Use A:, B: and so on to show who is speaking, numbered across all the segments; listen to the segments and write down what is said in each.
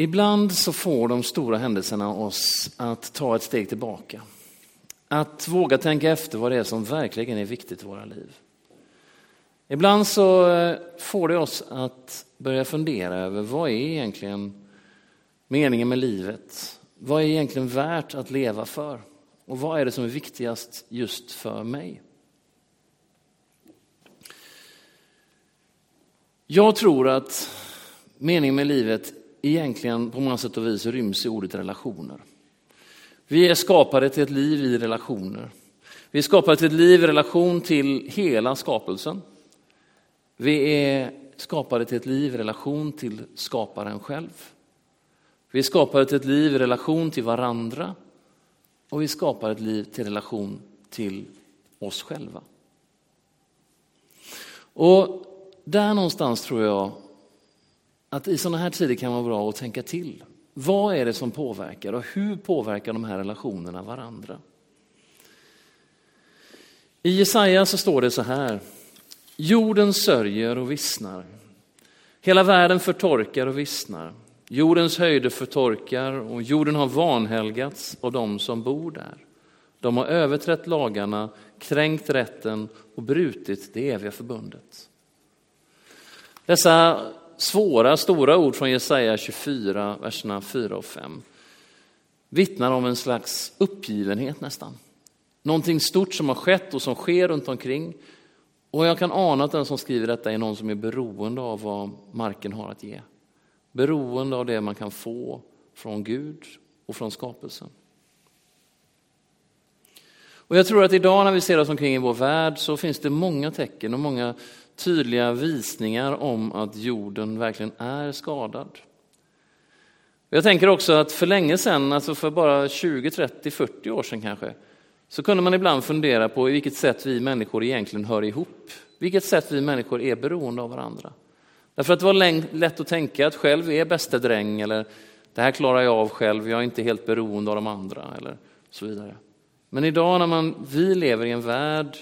A: Ibland så får de stora händelserna oss att ta ett steg tillbaka. Att våga tänka efter vad det är som verkligen är viktigt i våra liv. Ibland så eh, får det oss att börja fundera över vad är egentligen meningen med livet? Vad är egentligen värt att leva för? Och vad är det som är viktigast just för mig? Jag tror att meningen med livet egentligen på många sätt och vis ryms i ordet relationer. Vi är skapade till ett liv i relationer. Vi är skapade till ett liv i relation till hela skapelsen. Vi är skapade till ett liv i relation till skaparen själv. Vi är skapade till ett liv i relation till varandra och vi skapar ett liv till relation till oss själva. Och där någonstans tror jag att i sådana här tider kan vara bra att tänka till. Vad är det som påverkar och hur påverkar de här relationerna varandra? I Jesaja så står det så här. Jorden sörjer och vissnar. Hela världen förtorkar och vissnar. Jordens höjder förtorkar och jorden har vanhelgats av de som bor där. De har överträtt lagarna, kränkt rätten och brutit det eviga förbundet. Dessa svåra, stora ord från Jesaja 24, verserna 4 och 5 vittnar om en slags uppgivenhet nästan. Någonting stort som har skett och som sker runt omkring. Och jag kan ana att den som skriver detta är någon som är beroende av vad marken har att ge. Beroende av det man kan få från Gud och från skapelsen. Och jag tror att idag när vi ser oss omkring i vår värld så finns det många tecken och många tydliga visningar om att jorden verkligen är skadad. Jag tänker också att för länge sedan, alltså för bara 20, 30, 40 år sedan kanske, så kunde man ibland fundera på i vilket sätt vi människor egentligen hör ihop. Vilket sätt vi människor är beroende av varandra. Därför att det var lätt att tänka att själv är bäste dräng eller det här klarar jag av själv, jag är inte helt beroende av de andra eller så vidare. Men idag när man, vi lever i en värld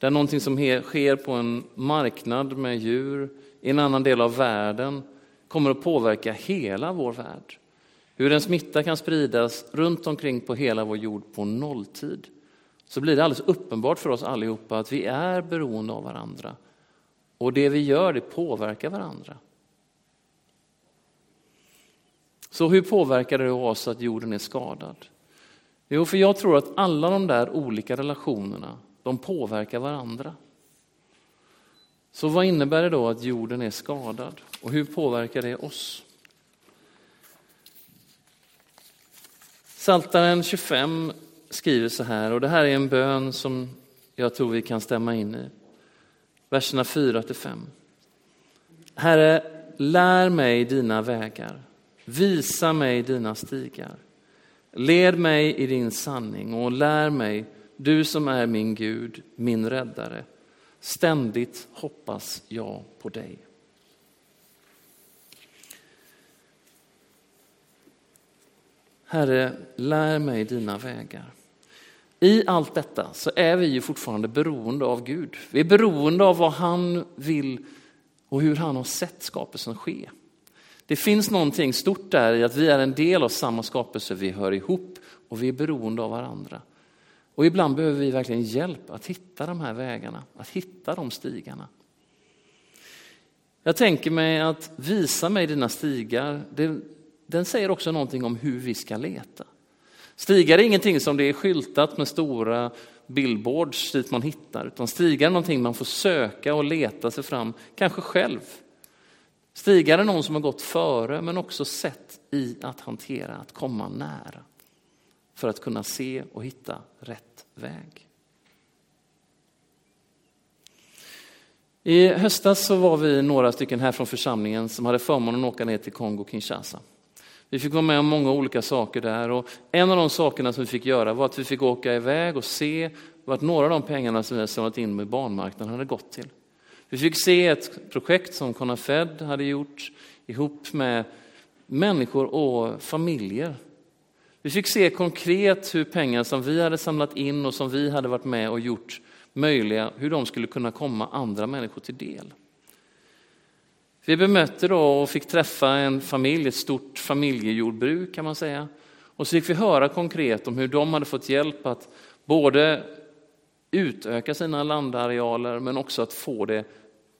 A: där någonting som sker på en marknad med djur i en annan del av världen kommer att påverka hela vår värld. Hur en smitta kan spridas runt omkring på hela vår jord på nolltid. Så blir det alldeles uppenbart för oss allihopa att vi är beroende av varandra. Och det vi gör det påverkar varandra. Så hur påverkar det oss att jorden är skadad? Jo, för jag tror att alla de där olika relationerna de påverkar varandra. Så vad innebär det då att jorden är skadad och hur påverkar det oss? Saltaren 25 skriver så här, och det här är en bön som jag tror vi kan stämma in i. Verserna 4 till 5. Herre, lär mig dina vägar, visa mig dina stigar. Led mig i din sanning och lär mig du som är min Gud, min räddare. Ständigt hoppas jag på dig. Herre, lär mig dina vägar. I allt detta så är vi ju fortfarande beroende av Gud. Vi är beroende av vad han vill och hur han har sett skapelsen ske. Det finns någonting stort där i att vi är en del av samma skapelse, vi hör ihop och vi är beroende av varandra. Och ibland behöver vi verkligen hjälp att hitta de här vägarna, att hitta de stigarna. Jag tänker mig att visa mig dina stigar, det, den säger också någonting om hur vi ska leta. Stigar är ingenting som det är skyltat med stora billboards dit man hittar, utan stigar är någonting man får söka och leta sig fram, kanske själv. Stigar är någon som har gått före men också sett i att hantera, att komma nära för att kunna se och hitta rätt väg. I höstas så var vi några stycken här från församlingen som hade förmånen att åka ner till Kongo-Kinshasa. Vi fick vara med om många olika saker där och en av de sakerna som vi fick göra var att vi fick åka iväg och se vart några av de pengarna som vi hade samlat in med barnmarknaden hade gått till. Vi fick se ett projekt som Conafed hade gjort ihop med människor och familjer vi fick se konkret hur pengar som vi hade samlat in och som vi hade varit med och gjort möjliga, hur de skulle kunna komma andra människor till del. Vi bemötte då och fick träffa en familj, ett stort familjejordbruk kan man säga. Och så fick vi höra konkret om hur de hade fått hjälp att både utöka sina landarealer men också att få det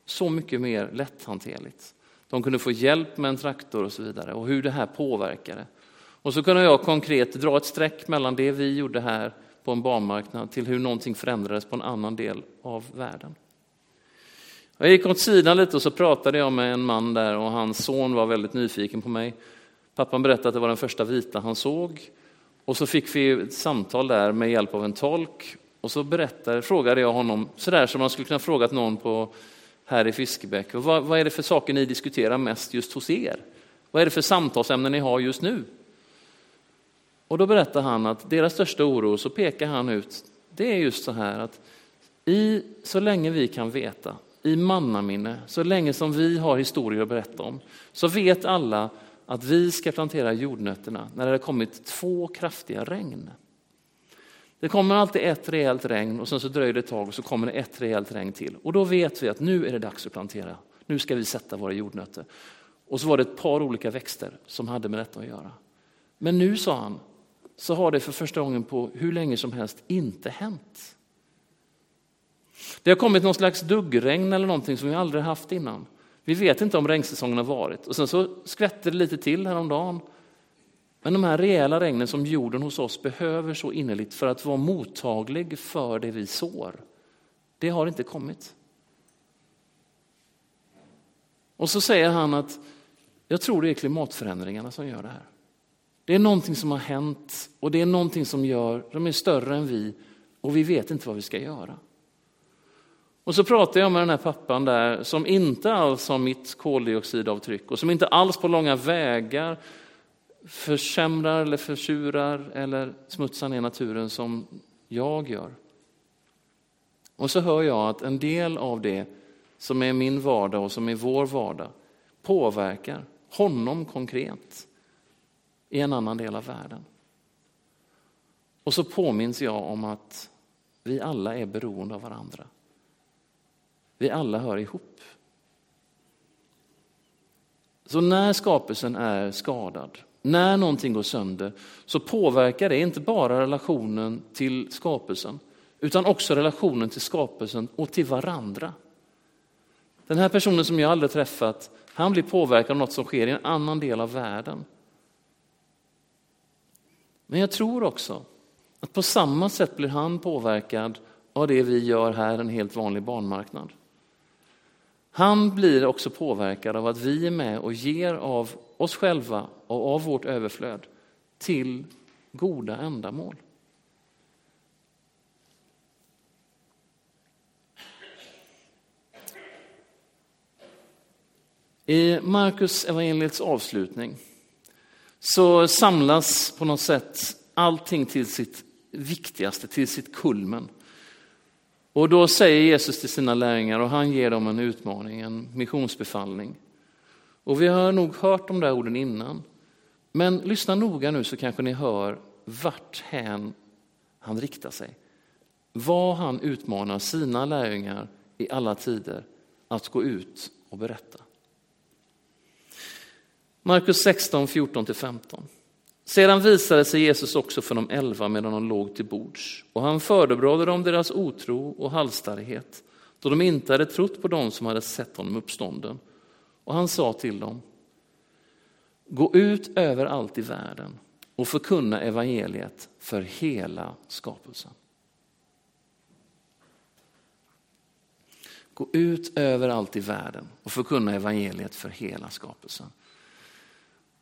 A: så mycket mer lätthanterligt. De kunde få hjälp med en traktor och så vidare och hur det här påverkade. Och så kunde jag konkret dra ett streck mellan det vi gjorde här på en barnmarknad till hur någonting förändrades på en annan del av världen. Jag gick åt sidan lite och så pratade jag med en man där och hans son var väldigt nyfiken på mig. Pappan berättade att det var den första vita han såg. Och så fick vi ett samtal där med hjälp av en tolk. Och så berättade, frågade jag honom sådär som man skulle kunna frågat någon på, här i Fiskebäck. Vad, vad är det för saker ni diskuterar mest just hos er? Vad är det för samtalsämnen ni har just nu? Och då berättar han att deras största oro, så pekar han ut, det är just så här att i, så länge vi kan veta, i mannaminne, så länge som vi har historier att berätta om, så vet alla att vi ska plantera jordnötterna när det har kommit två kraftiga regn. Det kommer alltid ett rejält regn och sen så dröjer det ett tag och så kommer det ett rejält regn till. Och då vet vi att nu är det dags att plantera. Nu ska vi sätta våra jordnötter. Och så var det ett par olika växter som hade med detta att göra. Men nu, sa han, så har det för första gången på hur länge som helst inte hänt. Det har kommit någon slags duggregn eller någonting som vi aldrig haft innan. Vi vet inte om regnsäsongen har varit. Och sen så skvätter det lite till häromdagen. Men de här rejäla regnen som jorden hos oss behöver så innerligt för att vara mottaglig för det vi sår, det har inte kommit. Och så säger han att jag tror det är klimatförändringarna som gör det här. Det är någonting som har hänt och det är någonting som gör, de är större än vi och vi vet inte vad vi ska göra. Och så pratar jag med den här pappan där som inte alls har mitt koldioxidavtryck och som inte alls på långa vägar försämrar eller försurar eller smutsar ner naturen som jag gör. Och så hör jag att en del av det som är min vardag och som är vår vardag påverkar honom konkret i en annan del av världen. Och så påminns jag om att vi alla är beroende av varandra. Vi alla hör ihop. Så när skapelsen är skadad, när någonting går sönder, så påverkar det inte bara relationen till skapelsen, utan också relationen till skapelsen och till varandra. Den här personen som jag aldrig träffat, han blir påverkad av något som sker i en annan del av världen. Men jag tror också att på samma sätt blir han påverkad av det vi gör här, en helt vanlig barnmarknad. Han blir också påverkad av att vi är med och ger av oss själva och av vårt överflöd till goda ändamål. I Markus evangeliets avslutning så samlas på något sätt allting till sitt viktigaste, till sitt kulmen. Och då säger Jesus till sina lärjungar och han ger dem en utmaning, en missionsbefallning. Och vi har nog hört de där orden innan. Men lyssna noga nu så kanske ni hör vart hän han riktar sig. Vad han utmanar sina lärjungar i alla tider att gå ut och berätta. Markus 16, 14-15. Sedan visade sig Jesus också för de elva medan de låg till bords och han förebrådde dem deras otro och halsstarrighet då de inte hade trott på dem som hade sett honom uppstånden. Och han sa till dem, gå ut överallt i världen och förkunna evangeliet för hela skapelsen. Gå ut överallt i världen och förkunna evangeliet för hela skapelsen.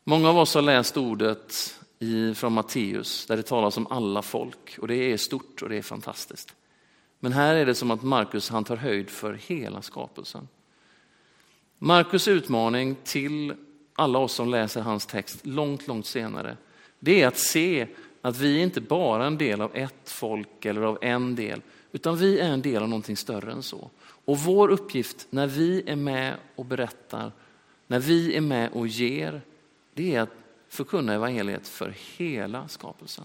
A: Många av oss har läst ordet i, från Matteus där det talas om alla folk och det är stort och det är fantastiskt. Men här är det som att Markus han tar höjd för hela skapelsen. Markus utmaning till alla oss som läser hans text långt, långt senare, det är att se att vi inte bara är en del av ett folk eller av en del, utan vi är en del av någonting större än så. Och vår uppgift när vi är med och berättar, när vi är med och ger, det är att förkunna evangeliet för hela skapelsen.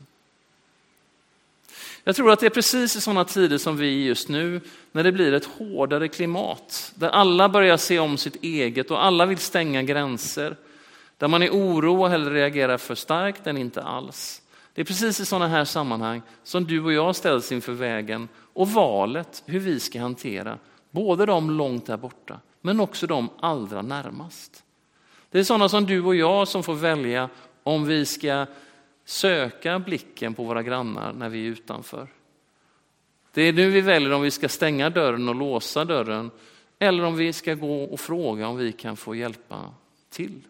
A: Jag tror att det är precis i sådana tider som vi just nu, när det blir ett hårdare klimat, där alla börjar se om sitt eget och alla vill stänga gränser, där man är oro och hellre reagerar för starkt än inte alls. Det är precis i sådana här sammanhang som du och jag ställs inför vägen och valet hur vi ska hantera både de långt där borta, men också de allra närmast. Det är sådana som du och jag som får välja om vi ska söka blicken på våra grannar när vi är utanför. Det är nu vi väljer om vi ska stänga dörren och låsa dörren eller om vi ska gå och fråga om vi kan få hjälpa till.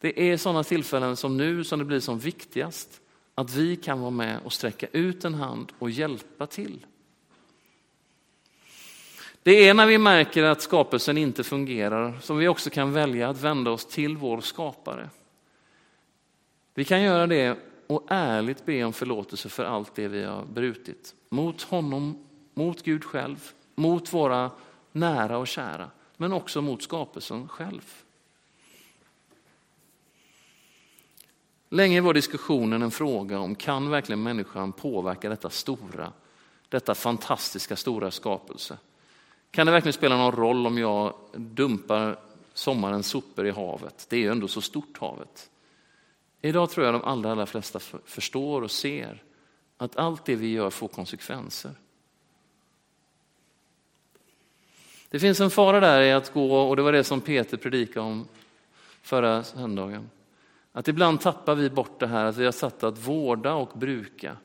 A: Det är sådana tillfällen som nu som det blir som viktigast att vi kan vara med och sträcka ut en hand och hjälpa till. Det är när vi märker att skapelsen inte fungerar som vi också kan välja att vända oss till vår skapare. Vi kan göra det och ärligt be om förlåtelse för allt det vi har brutit. Mot honom, mot Gud själv, mot våra nära och kära, men också mot skapelsen själv. Länge var diskussionen en fråga om kan verkligen människan påverka detta stora, detta fantastiska stora skapelse? Kan det verkligen spela någon roll om jag dumpar sommarens sopor i havet? Det är ju ändå så stort havet. Idag tror jag de allra, allra flesta förstår och ser att allt det vi gör får konsekvenser. Det finns en fara där i att gå, och det var det som Peter predikade om förra söndagen, att ibland tappar vi bort det här att vi har satt att vårda och bruka,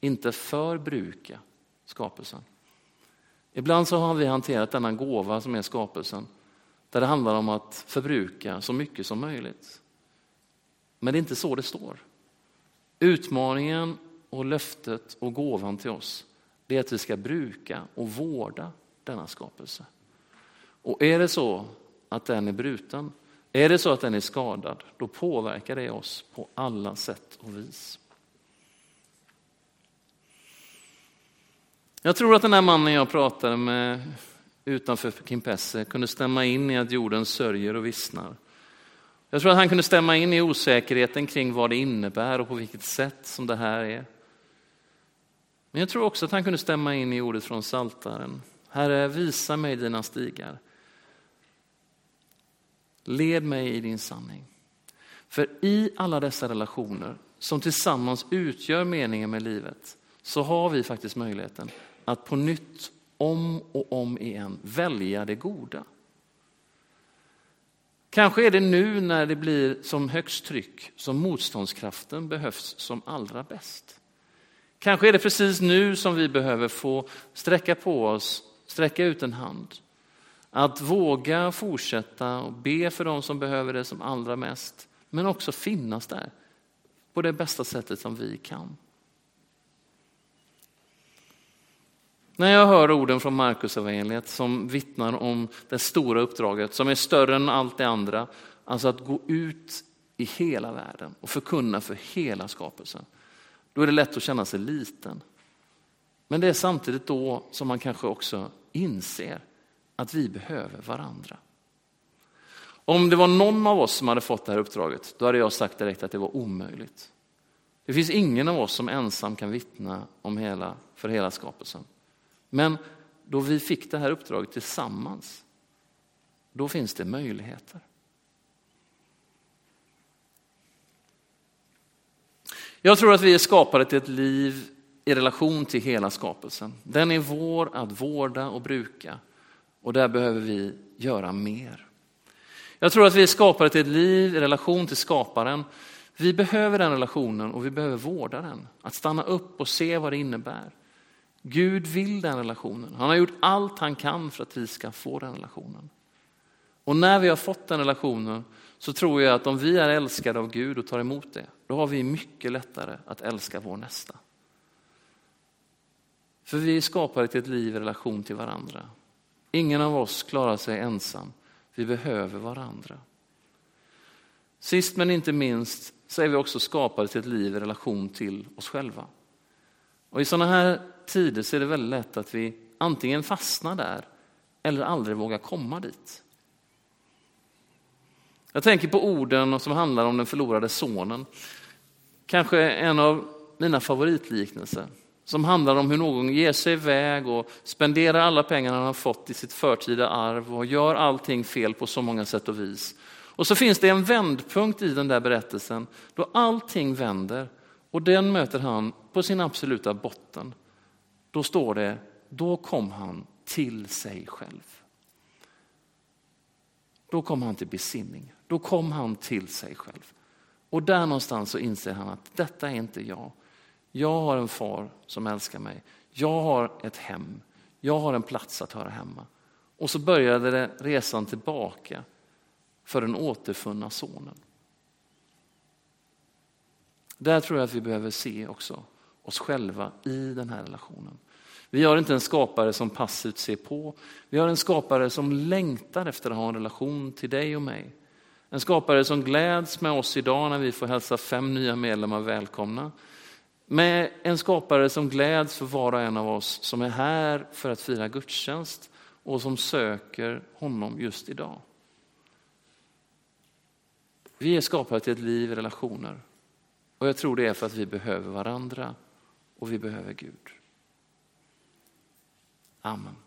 A: inte förbruka skapelsen. Ibland så har vi hanterat denna gåva som är skapelsen, där det handlar om att förbruka så mycket som möjligt. Men det är inte så det står. Utmaningen och löftet och gåvan till oss, det är att vi ska bruka och vårda denna skapelse. Och är det så att den är bruten, är det så att den är skadad, då påverkar det oss på alla sätt och vis. Jag tror att den här mannen jag pratade med utanför Kimpesse kunde stämma in i att jorden sörjer och vissnar. Jag tror att han kunde stämma in i osäkerheten kring vad det innebär och på vilket sätt som det här är. Men jag tror också att han kunde stämma in i ordet från Saltaren. Herre, visa mig dina stigar. Led mig i din sanning. För i alla dessa relationer som tillsammans utgör meningen med livet så har vi faktiskt möjligheten att på nytt, om och om igen, välja det goda. Kanske är det nu när det blir som högst tryck som motståndskraften behövs som allra bäst. Kanske är det precis nu som vi behöver få sträcka på oss, sträcka ut en hand. Att våga fortsätta och be för dem som behöver det som allra mest, men också finnas där på det bästa sättet som vi kan. När jag hör orden från Markus evangeliet som vittnar om det stora uppdraget som är större än allt det andra, alltså att gå ut i hela världen och förkunna för hela skapelsen, då är det lätt att känna sig liten. Men det är samtidigt då som man kanske också inser att vi behöver varandra. Om det var någon av oss som hade fått det här uppdraget, då hade jag sagt direkt att det var omöjligt. Det finns ingen av oss som ensam kan vittna om hela, för hela skapelsen. Men då vi fick det här uppdraget tillsammans, då finns det möjligheter. Jag tror att vi är skapade till ett liv i relation till hela skapelsen. Den är vår att vårda och bruka och där behöver vi göra mer. Jag tror att vi är skapade till ett liv i relation till skaparen. Vi behöver den relationen och vi behöver vårda den. Att stanna upp och se vad det innebär. Gud vill den relationen. Han har gjort allt han kan för att vi ska få den relationen. Och när vi har fått den relationen så tror jag att om vi är älskade av Gud och tar emot det, då har vi mycket lättare att älska vår nästa. För vi är skapade till ett liv i relation till varandra. Ingen av oss klarar sig ensam. Vi behöver varandra. Sist men inte minst så är vi också skapade till ett liv i relation till oss själva. Och i sådana här tider så är det väldigt lätt att vi antingen fastnar där eller aldrig vågar komma dit. Jag tänker på orden som handlar om den förlorade sonen. Kanske en av mina favoritliknelser. som handlar om hur någon ger sig iväg och spenderar alla pengar han har fått i sitt förtida arv och gör allting fel på så många sätt och vis. Och så finns det en vändpunkt i den där berättelsen då allting vänder och den möter han på sin absoluta botten. Då står det, då kom han till sig själv. Då kom han till besinning, då kom han till sig själv. Och där någonstans så inser han att detta är inte jag. Jag har en far som älskar mig. Jag har ett hem. Jag har en plats att höra hemma. Och så började det resan tillbaka för den återfunna sonen. Där tror jag att vi behöver se också oss själva i den här relationen. Vi har inte en skapare som passivt ser på. Vi har en skapare som längtar efter att ha en relation till dig och mig. En skapare som gläds med oss idag när vi får hälsa fem nya medlemmar välkomna. Med en skapare som gläds för var och en av oss som är här för att fira gudstjänst och som söker honom just idag. Vi är skapade till ett liv i relationer. Och jag tror det är för att vi behöver varandra och vi behöver Gud. Amen.